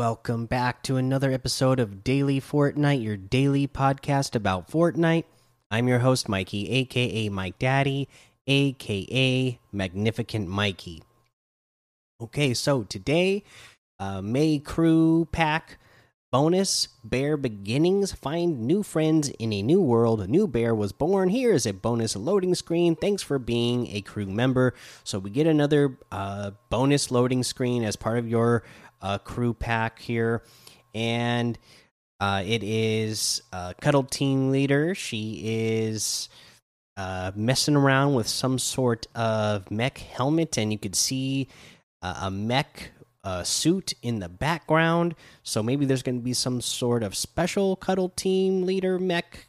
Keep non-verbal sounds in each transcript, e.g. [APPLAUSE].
Welcome back to another episode of Daily Fortnite, your daily podcast about Fortnite. I'm your host, Mikey, aka Mike Daddy, aka Magnificent Mikey. Okay, so today, uh, May Crew Pack bonus Bear Beginnings. Find new friends in a new world. A new bear was born. Here is a bonus loading screen. Thanks for being a crew member. So, we get another uh, bonus loading screen as part of your uh, crew pack here. And uh, it is uh, Cuddle Team Leader. She is uh, messing around with some sort of mech helmet, and you could see uh, a mech uh, suit in the background. So maybe there's going to be some sort of special Cuddle Team Leader mech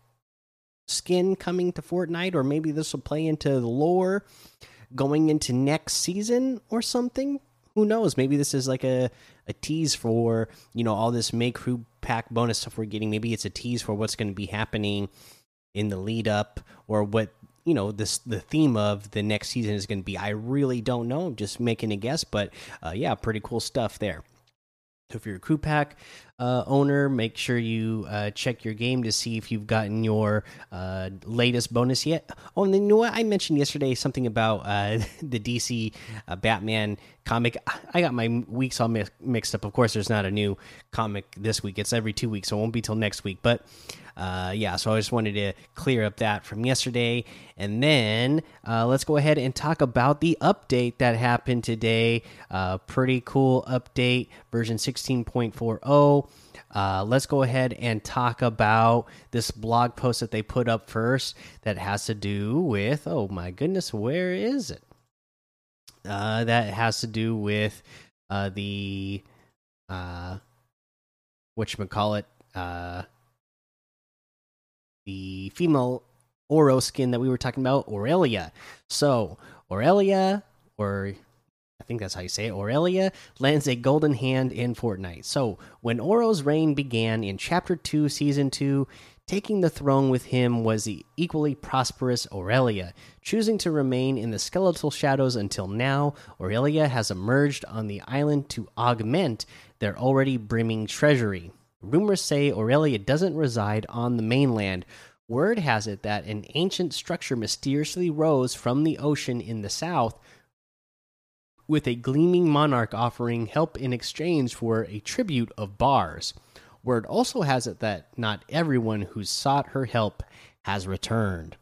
skin coming to Fortnite, or maybe this will play into the lore going into next season or something. Who knows? Maybe this is like a a tease for you know all this May crew pack bonus stuff we're getting. Maybe it's a tease for what's going to be happening in the lead up or what you know this the theme of the next season is going to be. I really don't know. I'm just making a guess, but uh, yeah, pretty cool stuff there. So if you're a crew pack uh, owner, make sure you uh, check your game to see if you've gotten your uh, latest bonus yet. Oh, and then you know what? I mentioned yesterday something about uh, [LAUGHS] the DC uh, Batman comic. I got my weeks all mi mixed up. Of course, there's not a new comic this week. It's every two weeks, so it won't be till next week. But uh, yeah, so I just wanted to clear up that from yesterday. And then uh, let's go ahead and talk about the update that happened today. Uh, pretty cool update, version 16.40. Uh, let's go ahead and talk about this blog post that they put up first that has to do with oh my goodness, where is it? Uh, that has to do with uh, the uh, which call it the female Oro skin that we were talking about, Aurelia. So Aurelia, or I think that's how you say it, Aurelia lands a golden hand in Fortnite. So when Oro's reign began in Chapter Two, Season Two. Taking the throne with him was the equally prosperous Aurelia. Choosing to remain in the skeletal shadows until now, Aurelia has emerged on the island to augment their already brimming treasury. Rumors say Aurelia doesn't reside on the mainland. Word has it that an ancient structure mysteriously rose from the ocean in the south, with a gleaming monarch offering help in exchange for a tribute of bars. Word also has it that not everyone who sought her help has returned.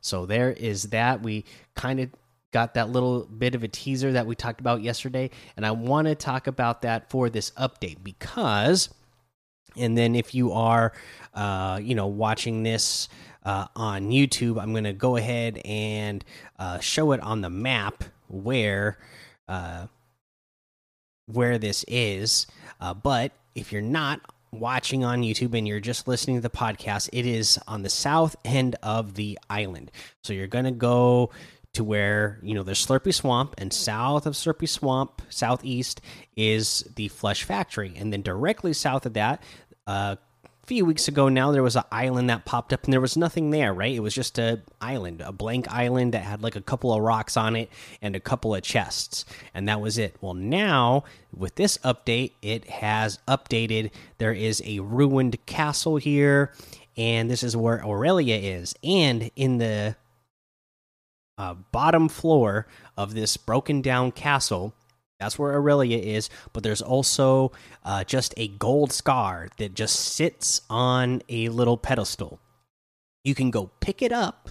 So there is that. We kind of got that little bit of a teaser that we talked about yesterday, and I want to talk about that for this update because. And then if you are, uh, you know, watching this uh, on YouTube, I'm going to go ahead and uh, show it on the map where uh, where this is. Uh, but if you're not watching on YouTube and you're just listening to the podcast, it is on the south end of the island. So you're going to go to where, you know, there's Slurpy Swamp, and south of Slurpy Swamp, southeast, is the Flesh Factory. And then directly south of that, uh, few weeks ago now there was an island that popped up and there was nothing there right? It was just a island a blank island that had like a couple of rocks on it and a couple of chests and that was it. Well now with this update it has updated. There is a ruined castle here and this is where aurelia is and in the uh, bottom floor of this broken down castle that's where Aurelia is, but there's also uh, just a gold scar that just sits on a little pedestal. You can go pick it up.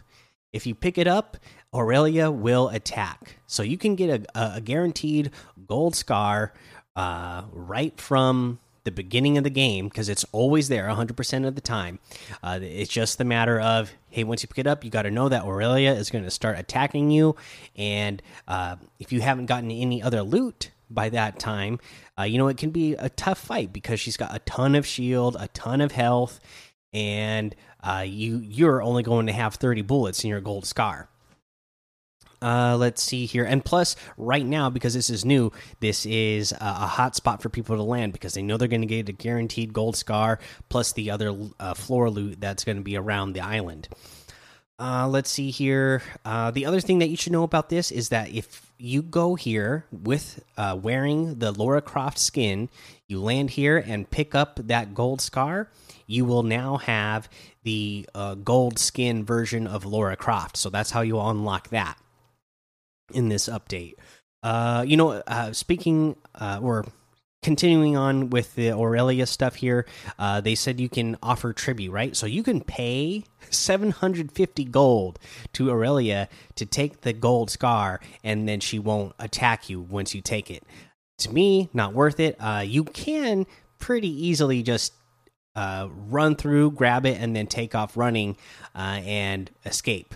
If you pick it up, Aurelia will attack. So you can get a, a guaranteed gold scar uh, right from the beginning of the game because it's always there 100% of the time. Uh, it's just the matter of, hey, once you pick it up, you got to know that Aurelia is going to start attacking you. And uh, if you haven't gotten any other loot by that time, uh, you know, it can be a tough fight because she's got a ton of shield, a ton of health, and uh, you you're only going to have 30 bullets in your gold scar. Uh, let's see here. And plus, right now, because this is new, this is a, a hot spot for people to land because they know they're going to get a guaranteed gold scar plus the other uh, floor loot that's going to be around the island. Uh, let's see here. Uh, the other thing that you should know about this is that if you go here with uh, wearing the Laura Croft skin, you land here and pick up that gold scar, you will now have the uh, gold skin version of Laura Croft. So that's how you unlock that in this update. Uh, you know, uh, speaking uh, or continuing on with the Aurelia stuff here, uh, they said you can offer tribute, right? So you can pay 750 gold to Aurelia to take the gold scar, and then she won't attack you once you take it. To me, not worth it. Uh, you can pretty easily just uh, run through, grab it, and then take off running uh, and escape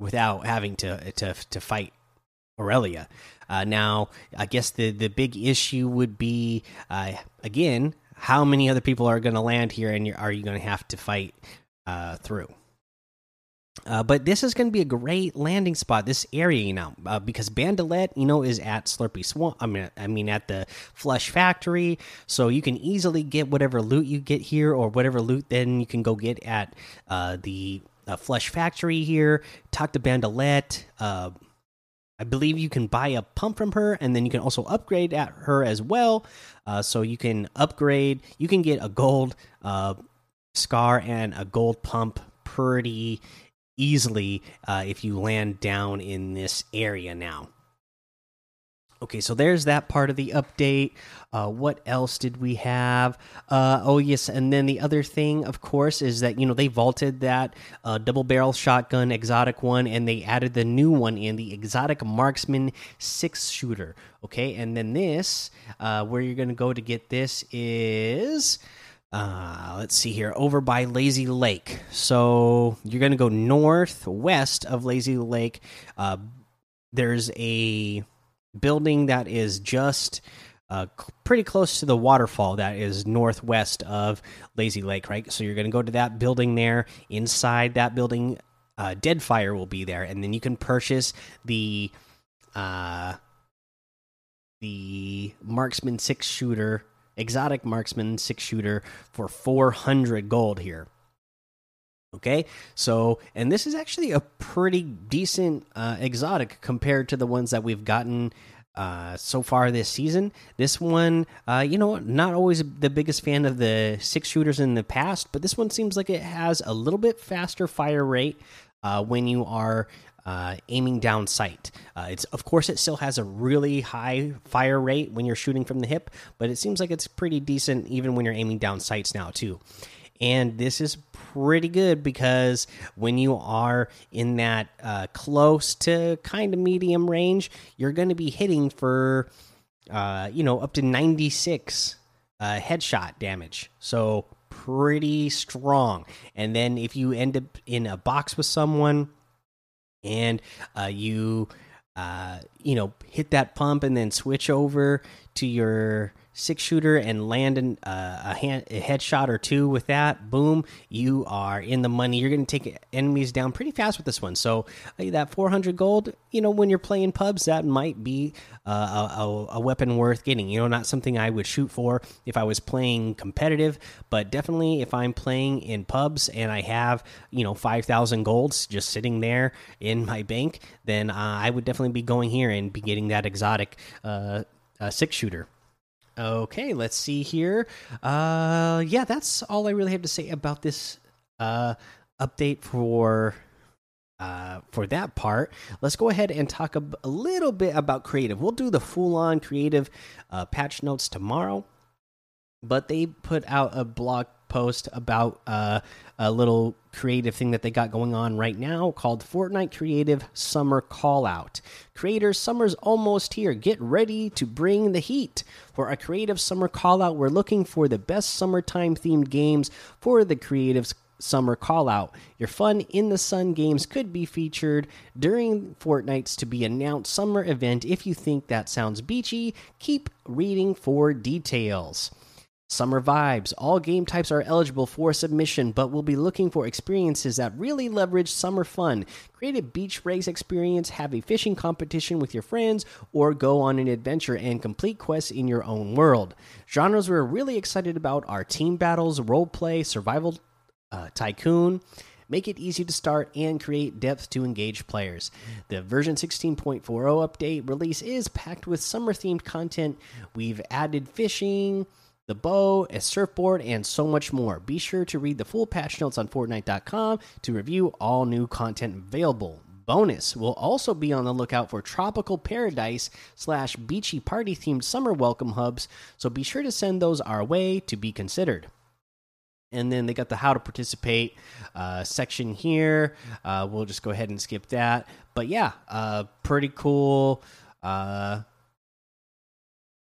without having to to to fight Aurelia. Uh, now, I guess the the big issue would be uh, again how many other people are going to land here, and are you going to have to fight uh, through? Uh, but this is going to be a great landing spot. This area, you know, uh, because Bandolette, you know, is at Slurpy Swamp. I mean, I mean at the Flesh Factory, so you can easily get whatever loot you get here, or whatever loot then you can go get at uh, the Flesh Factory here. Talk to Bandolette. I believe you can buy a pump from her, and then you can also upgrade at her as well. Uh, so you can upgrade. You can get a gold uh, scar and a gold pump pretty easily uh, if you land down in this area now. Okay, so there's that part of the update. Uh, what else did we have? Uh, oh, yes, and then the other thing, of course, is that you know they vaulted that uh, double barrel shotgun exotic one, and they added the new one in the exotic marksman six shooter. Okay, and then this, uh, where you're gonna go to get this is. Uh, let's see here, over by Lazy Lake. So you're gonna go northwest of Lazy Lake. Uh, there's a building that is just uh, pretty close to the waterfall that is northwest of Lazy Lake, right? So you're going to go to that building there. Inside that building, uh, Deadfire will be there, and then you can purchase the uh, the Marksman six shooter, exotic Marksman six shooter for 400 gold here. Okay, so and this is actually a pretty decent uh, exotic compared to the ones that we've gotten uh, so far this season. This one, uh, you know, not always the biggest fan of the six shooters in the past, but this one seems like it has a little bit faster fire rate uh, when you are uh, aiming down sight. Uh, it's of course it still has a really high fire rate when you're shooting from the hip, but it seems like it's pretty decent even when you're aiming down sights now too. And this is pretty good because when you are in that uh, close to kind of medium range, you're going to be hitting for, uh, you know, up to 96 uh, headshot damage. So pretty strong. And then if you end up in a box with someone and uh, you, uh, you know, hit that pump and then switch over to your six shooter and land an, uh, a, hand, a headshot or two with that, boom, you are in the money. You're going to take enemies down pretty fast with this one. So uh, that 400 gold, you know, when you're playing pubs, that might be uh, a, a, weapon worth getting. You know, not something I would shoot for if I was playing competitive, but definitely if I'm playing in pubs and I have, you know, 5,000 golds just sitting there in my bank, then uh, I would definitely be going here and be getting that exotic uh, uh, six shooter. Okay, let's see here. Uh, yeah, that's all I really have to say about this uh, update for uh, for that part. Let's go ahead and talk a, a little bit about creative. We'll do the full on creative uh, patch notes tomorrow, but they put out a blog post about uh, a little creative thing that they got going on right now called Fortnite Creative Summer Callout. Creators, summer's almost here. Get ready to bring the heat. For a creative summer callout, we're looking for the best summertime themed games for the creatives summer callout. Your fun in the sun games could be featured during Fortnite's to be announced summer event. If you think that sounds beachy, keep reading for details. Summer vibes. All game types are eligible for submission, but we'll be looking for experiences that really leverage summer fun. Create a beach race experience, have a fishing competition with your friends, or go on an adventure and complete quests in your own world. Genres we're really excited about are team battles, role play, survival uh, tycoon, make it easy to start, and create depth to engage players. The version 16.40 update release is packed with summer themed content. We've added fishing, the bow, a surfboard, and so much more. Be sure to read the full patch notes on Fortnite.com to review all new content available. Bonus, we'll also be on the lookout for tropical paradise slash beachy party themed summer welcome hubs, so be sure to send those our way to be considered and then they got the how to participate uh, section here. Uh, we'll just go ahead and skip that. But yeah, uh, pretty cool uh,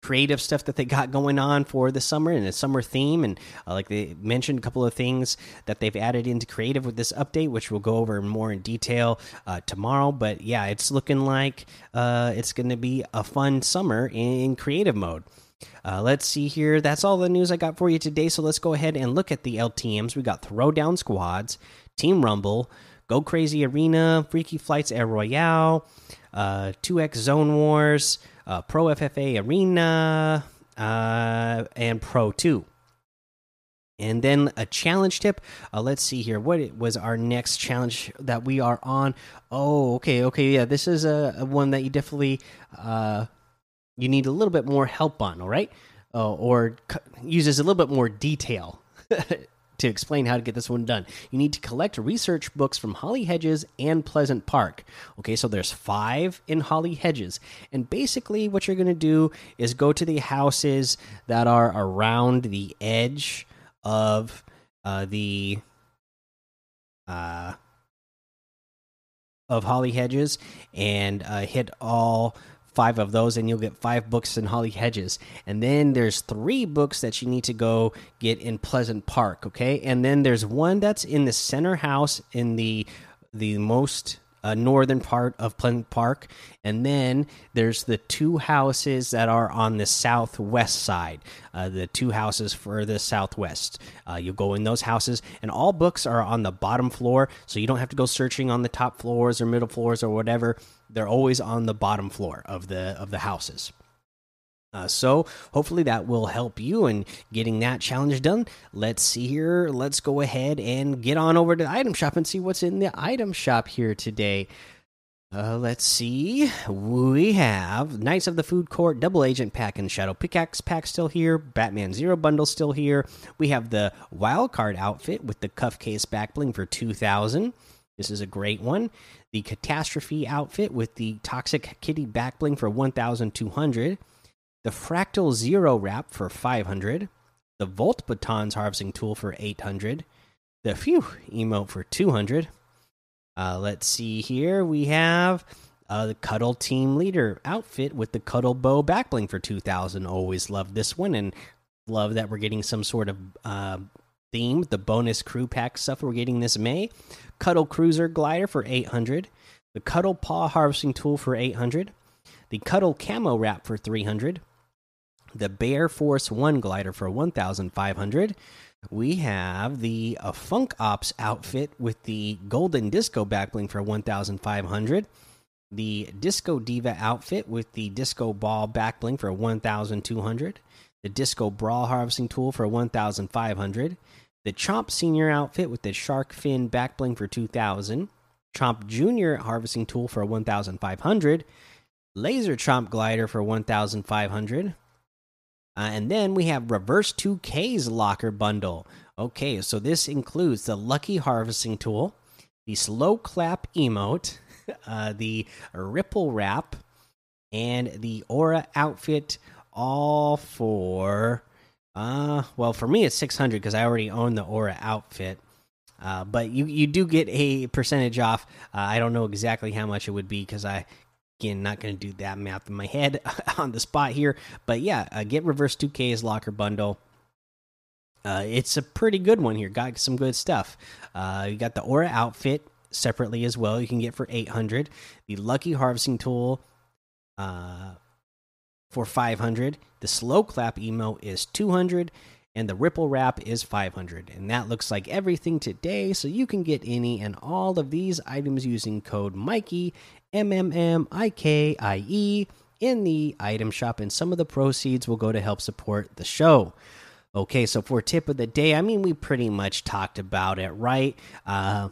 creative stuff that they got going on for the summer and a summer theme. And uh, like they mentioned, a couple of things that they've added into creative with this update, which we'll go over more in detail uh, tomorrow. But yeah, it's looking like it's going to be a fun summer in creative mode. Uh, let's see here. That's all the news I got for you today. So let's go ahead and look at the LTMs. We got Throwdown Squads, Team Rumble, Go Crazy Arena, Freaky Flights Air Royale, uh, 2X Zone Wars, uh, Pro FFA Arena, uh, and Pro 2. And then a challenge tip. Uh, let's see here. What was our next challenge that we are on? Oh, okay, okay, yeah. This is a, a one that you definitely uh, you need a little bit more help on, all right? Uh, or uses a little bit more detail [LAUGHS] to explain how to get this one done. You need to collect research books from Holly Hedges and Pleasant Park. Okay, so there's five in Holly Hedges. And basically, what you're going to do is go to the houses that are around the edge of uh, the. Uh, of Holly Hedges and uh, hit all five of those and you'll get five books in holly hedges. And then there's three books that you need to go get in pleasant park okay? And then there's one that's in the center house in the the most uh, northern part of Pleasant Park, and then there's the two houses that are on the southwest side. Uh, the two houses for the southwest. Uh, you go in those houses, and all books are on the bottom floor, so you don't have to go searching on the top floors or middle floors or whatever. They're always on the bottom floor of the of the houses. Uh, so hopefully that will help you in getting that challenge done. Let's see here. Let's go ahead and get on over to the item shop and see what's in the item shop here today. Uh, let's see. We have Knights of the Food Court Double Agent Pack and Shadow Pickaxe Pack still here. Batman Zero Bundle still here. We have the Wild Card outfit with the Cuff Case Back Bling for 2000. This is a great one. The Catastrophe outfit with the Toxic Kitty Back Bling for 1200 the Fractal Zero Wrap for 500, the Volt Batons Harvesting Tool for 800, the Phew emote for 200. Uh, let's see here. We have uh, the Cuddle Team Leader outfit with the Cuddle Bow Backbling for 2000. Always love this one and love that we're getting some sort of uh, theme. The bonus crew pack stuff we're getting this May. Cuddle Cruiser Glider for 800. The Cuddle Paw Harvesting Tool for 800. The Cuddle Camo Wrap for 300 the Bear Force 1 glider for 1500. We have the uh, Funk Ops outfit with the Golden Disco backbling for 1500. The Disco Diva outfit with the Disco Ball backbling for 1200. The Disco Brawl harvesting tool for 1500. The Chomp Senior outfit with the Shark Fin backbling for 2000. Chomp Junior harvesting tool for 1500. Laser Chomp glider for 1500 uh, and then we have Reverse 2K's locker bundle. Okay, so this includes the Lucky Harvesting Tool, the Slow Clap emote, [LAUGHS] uh, the Ripple Wrap, and the Aura outfit, all for. Uh, well, for me it's 600 because I already own the Aura outfit. Uh, but you you do get a percentage off. Uh, I don't know exactly how much it would be because I Again, not going to do that math in my head [LAUGHS] on the spot here, but yeah, uh, get Reverse 2K's locker bundle. Uh, it's a pretty good one here. Got some good stuff. Uh, you got the Aura outfit separately as well. You can get for 800. The Lucky Harvesting Tool uh, for 500. The Slow Clap emo is 200 and the ripple wrap is 500 and that looks like everything today so you can get any and all of these items using code mikey M M M I K I E in the item shop, and some of the proceeds will go to help support the show. Okay, so for tip of the day, I mean, we pretty much talked about it, right? Uh,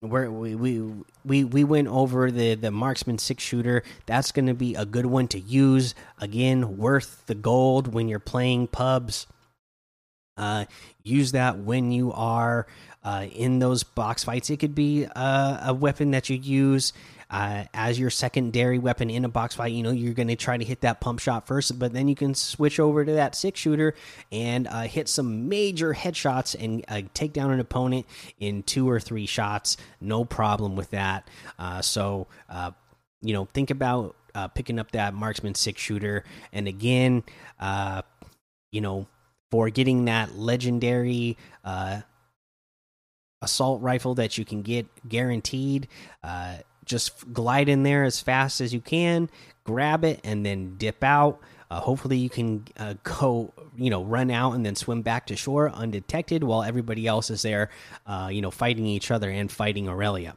we we we we went over the the marksman six shooter. That's going to be a good one to use. Again, worth the gold when you're playing pubs. Uh, use that when you are uh, in those box fights. It could be uh, a weapon that you use uh, as your secondary weapon in a box fight. You know, you're going to try to hit that pump shot first, but then you can switch over to that six shooter and uh, hit some major headshots and take down an opponent in two or three shots. No problem with that. So, you know, think about picking up that marksman six shooter. And again, you know, for getting that legendary assault rifle that you can get guaranteed. Uh, just glide in there as fast as you can, grab it, and then dip out. Uh, hopefully, you can uh, go, you know, run out and then swim back to shore undetected while everybody else is there, uh, you know, fighting each other and fighting Aurelia.